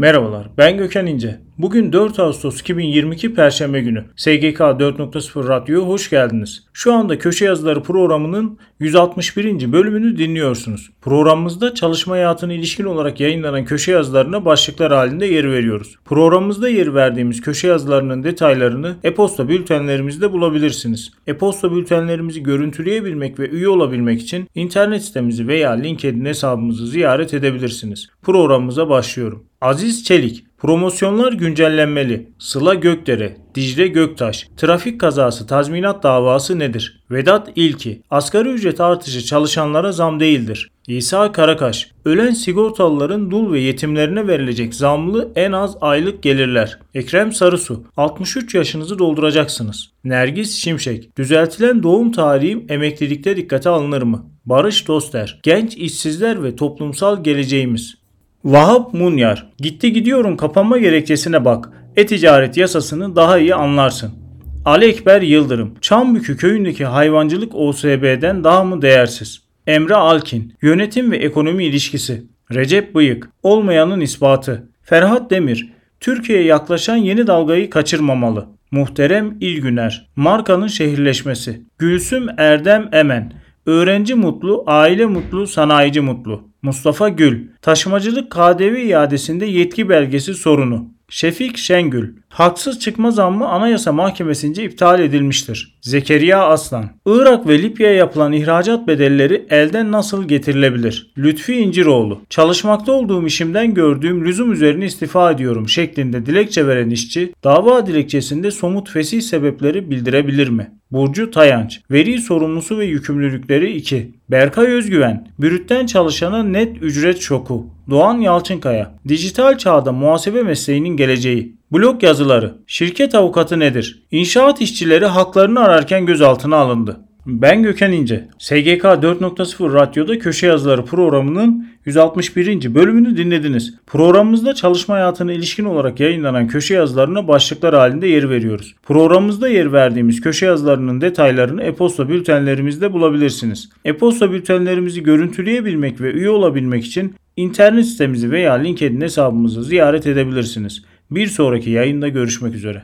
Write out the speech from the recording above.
Merhabalar, ben Gökhan İnce. Bugün 4 Ağustos 2022 Perşembe günü. SGK 4.0 Radyo'ya hoş geldiniz. Şu anda Köşe Yazıları programının 161. bölümünü dinliyorsunuz. Programımızda çalışma hayatına ilişkin olarak yayınlanan köşe yazılarına başlıklar halinde yer veriyoruz. Programımızda yer verdiğimiz köşe yazılarının detaylarını e-posta bültenlerimizde bulabilirsiniz. E-posta bültenlerimizi görüntüleyebilmek ve üye olabilmek için internet sitemizi veya LinkedIn hesabımızı ziyaret edebilirsiniz. Programımıza başlıyorum. Aziz Çelik, promosyonlar güncellenmeli. Sıla Gökdere, Dicle Göktaş, trafik kazası tazminat davası nedir? Vedat İlki, asgari ücret artışı çalışanlara zam değildir. İsa Karakaş, ölen sigortalıların dul ve yetimlerine verilecek zamlı en az aylık gelirler. Ekrem Sarısu, 63 yaşınızı dolduracaksınız. Nergis Şimşek, düzeltilen doğum tarihim emeklilikte dikkate alınır mı? Barış Doster, genç işsizler ve toplumsal geleceğimiz. Vahap Munyar, gitti gidiyorum kapanma gerekçesine bak. E-ticaret yasasını daha iyi anlarsın. Ali Ekber Yıldırım, Çambükü köyündeki hayvancılık OSB'den daha mı değersiz? Emre Alkin, yönetim ve ekonomi ilişkisi. Recep Bıyık, olmayanın ispatı. Ferhat Demir, Türkiye'ye yaklaşan yeni dalgayı kaçırmamalı. Muhterem İlgüner, markanın şehirleşmesi. Gülsüm Erdem Emen, öğrenci mutlu, aile mutlu, sanayici mutlu. Mustafa Gül, taşımacılık KDV iadesinde yetki belgesi sorunu. Şefik Şengül, haksız çıkma zammı Anayasa Mahkemesi'nce iptal edilmiştir. Zekeriya Aslan, Irak ve Libya'ya yapılan ihracat bedelleri elden nasıl getirilebilir? Lütfi İnciroğlu, çalışmakta olduğum işimden gördüğüm lüzum üzerine istifa ediyorum şeklinde dilekçe veren işçi, dava dilekçesinde somut fesih sebepleri bildirebilir mi? Burcu Tayanç, veri sorumlusu ve yükümlülükleri 2. Berkay Özgüven, bürütten çalışana net ücret şoku. Doğan Yalçınkaya, dijital çağda muhasebe mesleğinin geleceği. Blog yazıları, şirket avukatı nedir? İnşaat işçileri haklarını ararken gözaltına alındı. Ben Gökhan İnce. SGK 4.0 Radyo'da Köşe Yazıları programının 161. bölümünü dinlediniz. Programımızda çalışma hayatına ilişkin olarak yayınlanan köşe yazılarına başlıklar halinde yer veriyoruz. Programımızda yer verdiğimiz köşe yazılarının detaylarını e-posta bültenlerimizde bulabilirsiniz. E-posta bültenlerimizi görüntüleyebilmek ve üye olabilmek için internet sitemizi veya LinkedIn hesabımızı ziyaret edebilirsiniz. Bir sonraki yayında görüşmek üzere.